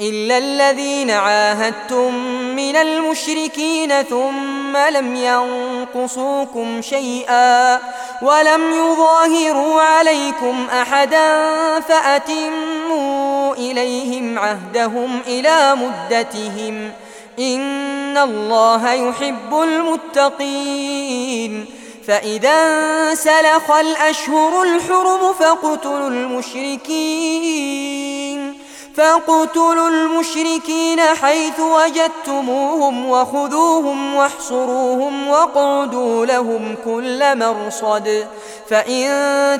إلا الذين عاهدتم من المشركين ثم لم ينقصوكم شيئا ولم يظاهروا عليكم أحدا فأتموا إليهم عهدهم إلى مدتهم إن الله يحب المتقين فإذا انسلخ الأشهر الحرم فاقتلوا المشركين فاقتلوا المشركين حيث وجدتموهم وخذوهم واحصروهم واقعدوا لهم كل مرصد. فإن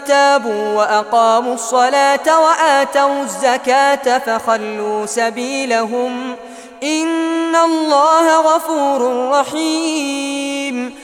تابوا وأقاموا الصلاة وآتوا الزكاة فخلوا سبيلهم. إن الله غفور رحيم.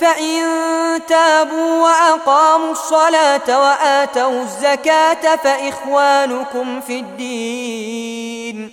فإن تابوا وأقاموا الصلاة وآتوا الزكاة فإخوانكم في الدين.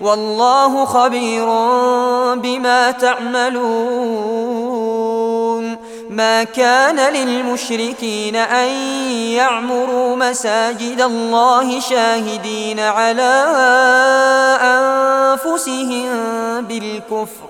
والله خبير بما تعملون. ما كان للمشركين أن يعمروا مساجد الله شاهدين على أنفسهم بالكفر.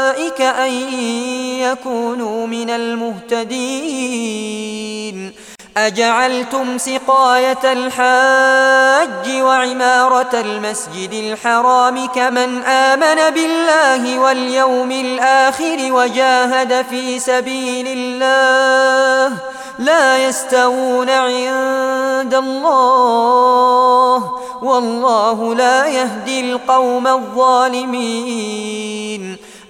أن يكونوا من المهتدين. أجعلتم سقاية الحاج وعمارة المسجد الحرام كمن آمن بالله واليوم الآخر وجاهد في سبيل الله لا يستوون عند الله والله لا يهدي القوم الظالمين.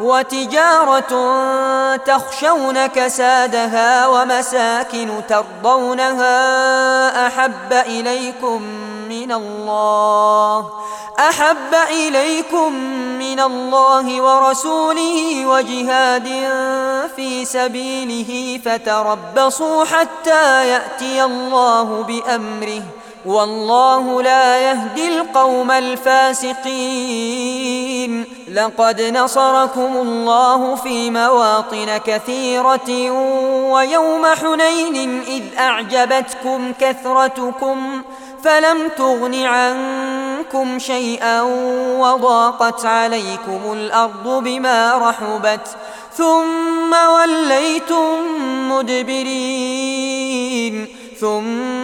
وتجارة تخشون كسادها ومساكن ترضونها أحب إليكم من الله أحب إليكم من الله ورسوله وجهاد في سبيله فتربصوا حتى يأتي الله بأمره. والله لا يهدي القوم الفاسقين. لقد نصركم الله في مواطن كثيرة ويوم حنين إذ أعجبتكم كثرتكم فلم تغن عنكم شيئا وضاقت عليكم الأرض بما رحبت ثم وليتم مدبرين ثم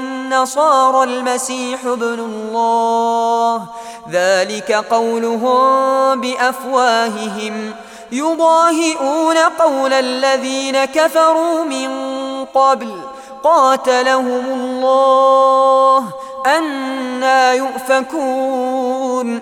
النصارى المسيح ابن الله. ذلك قولهم بأفواههم. يضاهئون قول الذين كفروا من قبل. قاتلهم الله. أنا يؤفكون.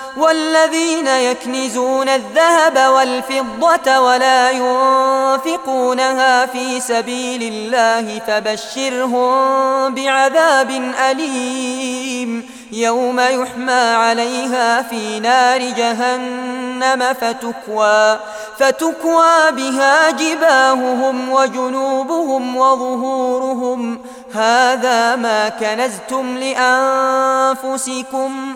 والذين يكنزون الذهب والفضة ولا ينفقونها في سبيل الله فبشرهم بعذاب أليم. يوم يحمى عليها في نار جهنم فتكوى فتكوى بها جباههم وجنوبهم وظهورهم. هذا ما كنزتم لأنفسكم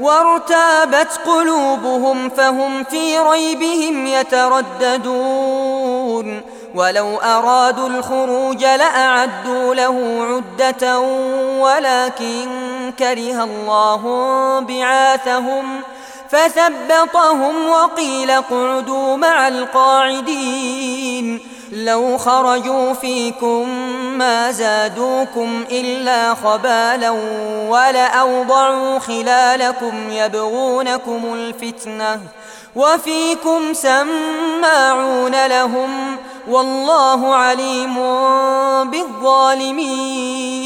وارتابت قلوبهم فهم في ريبهم يترددون. ولو أرادوا الخروج لأعدوا له عدة ولكن كره الله بعاثهم فثبطهم وقيل اقعدوا مع القاعدين. لو خرجوا فيكم ما زادوكم إلا خبالا ولأوضعوا خلالكم يبغونكم الفتنة وفيكم سماعون لهم والله عليم بالظالمين.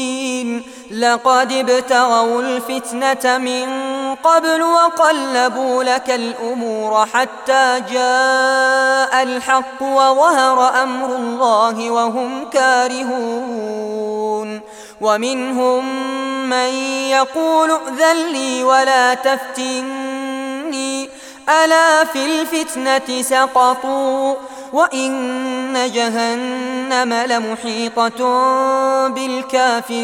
لقد ابتغوا الفتنة من قبل وقلبوا لك الأمور حتى جاء الحق وظهر أمر الله وهم كارهون ومنهم من يقول ائذن لي ولا تفتني. ألا في الفتنة سقطوا وإن جهنم لمحيطة بالكافرين.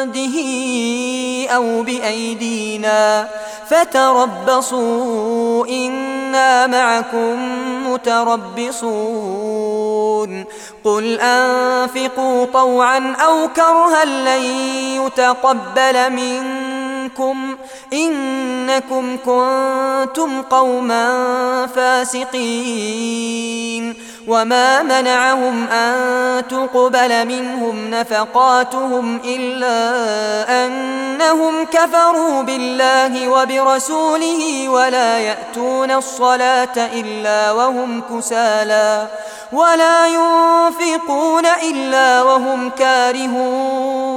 عنده أو بأيدينا فتربصوا إنا معكم متربصون قل أنفقوا طوعا أو كرها لن يتقبل منكم إنكم كنتم قوما فاسقين وما منعهم أن تقبل منهم نفقاتهم إلا أنهم كفروا بالله وبرسوله ولا يأتون الصلاة إلا وهم كسالى ولا ينفقون إلا وهم كارهون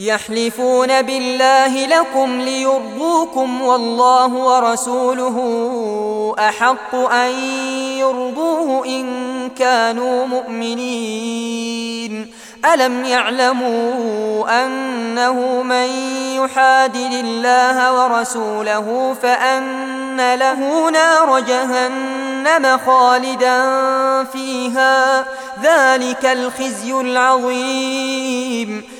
يحلفون بالله لكم ليرضوكم والله ورسوله أحق أن يرضوه إن كانوا مؤمنين. ألم يعلموا أنه من يحادل الله ورسوله فأن له نار جهنم خالدا فيها ذلك الخزي العظيم.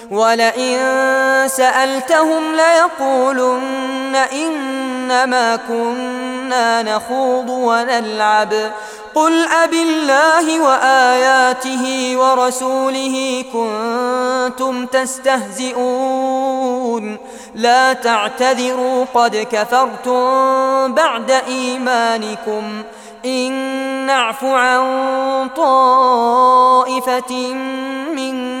ولئن سألتهم ليقولن إنما كنا نخوض ونلعب. قل أب الله وآياته ورسوله كنتم تستهزئون. لا تعتذروا قد كفرتم بعد إيمانكم. إن نعف عن طائفة منكم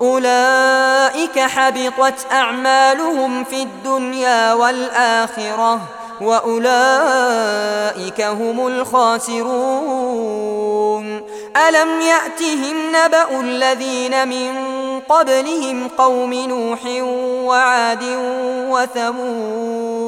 أولئك حبطت أعمالهم في الدنيا والآخرة وأولئك هم الخاسرون. ألم يأتهم نبأ الذين من قبلهم قوم نوح وعاد وثمود؟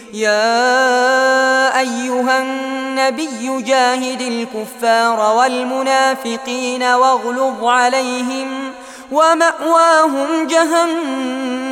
يا أيها النبي جاهد الكفار والمنافقين واغلظ عليهم ومأواهم جهنم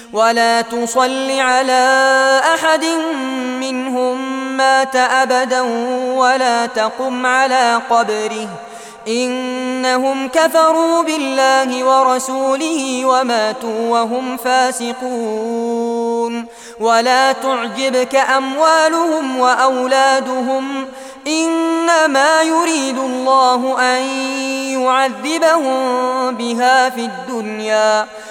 ولا تصل على أحد منهم مات أبدا ولا تقم على قبره. إنهم كفروا بالله ورسوله وماتوا وهم فاسقون. ولا تعجبك أموالهم وأولادهم. إنما يريد الله أن يعذبهم بها في الدنيا.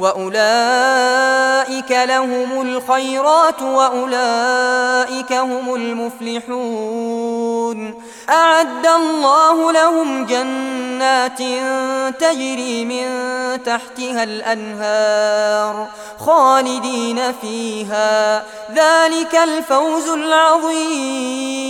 وأولئك لهم الخيرات وأولئك هم المفلحون. أعد الله لهم جنات تجري من تحتها الأنهار خالدين فيها. ذلك الفوز العظيم.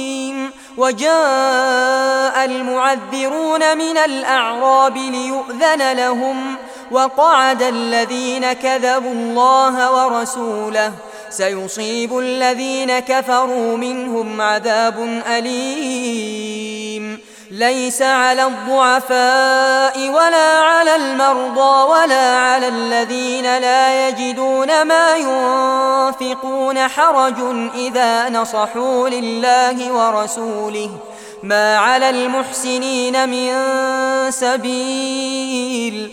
وجاء المعذرون من الأعراب ليؤذن لهم وقعد الذين كذبوا الله ورسوله. سيصيب الذين كفروا منهم عذاب أليم. ليس على الضعفاء ولا على المرضى ولا على الذين لا يجدون ما ينفقون حرج إذا نصحوا لله ورسوله. ما على المحسنين من سبيل.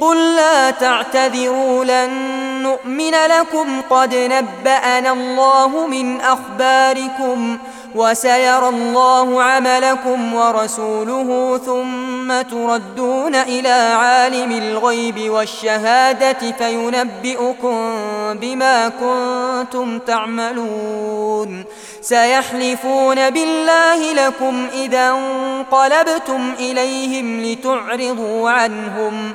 قل لا تعتذروا لن نؤمن لكم. قد نبأنا الله من أخباركم وسيرى الله عملكم ورسوله ثم تردون إلى عالم الغيب والشهادة فينبئكم بما كنتم تعملون. سيحلفون بالله لكم إذا انقلبتم إليهم لتعرضوا عنهم.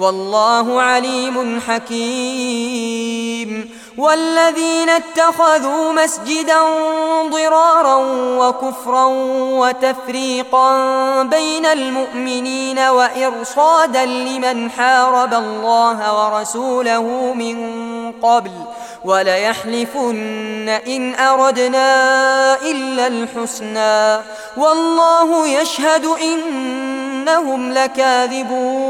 والله عليم حكيم. والذين اتخذوا مسجدا ضرارا وكفرا وتفريقا بين المؤمنين وإرصادا لمن حارب الله ورسوله من قبل وليحلفن إن أردنا إلا الحسنى. والله يشهد إنهم لكاذبون.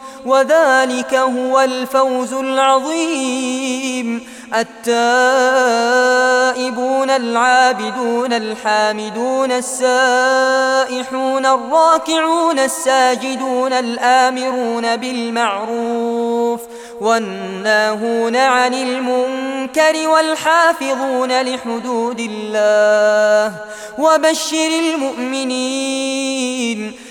وذلك هو الفوز العظيم. التائبون العابدون الحامدون السائحون الراكعون الساجدون الآمرون بالمعروف والناهون عن المنكر والحافظون لحدود الله وبشر المؤمنين.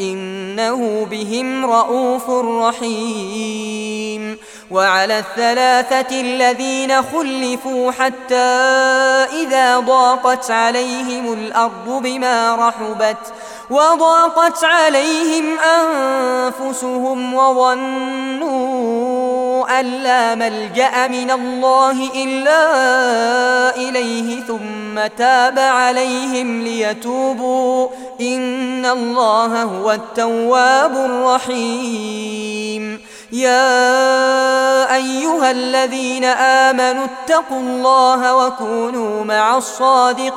إنه بهم رؤوف رحيم. وعلى الثلاثة الذين خلفوا حتى إذا ضاقت عليهم الأرض بما رحبت وضاقت عليهم أنفسهم وظنوا أن لا ملجأ من الله إلا إليه ثم تاب عليهم ليتوبوا إن الله هو التواب الرحيم. يا أيها الذين آمنوا اتقوا الله وكونوا مع الصادقين.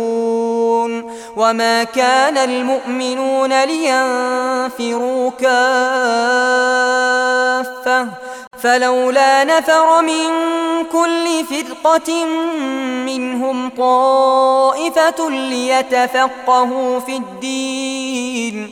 وما كان المؤمنون لينفروا كافة فلولا نفر من كل فرقة منهم طائفة ليتفقهوا في الدين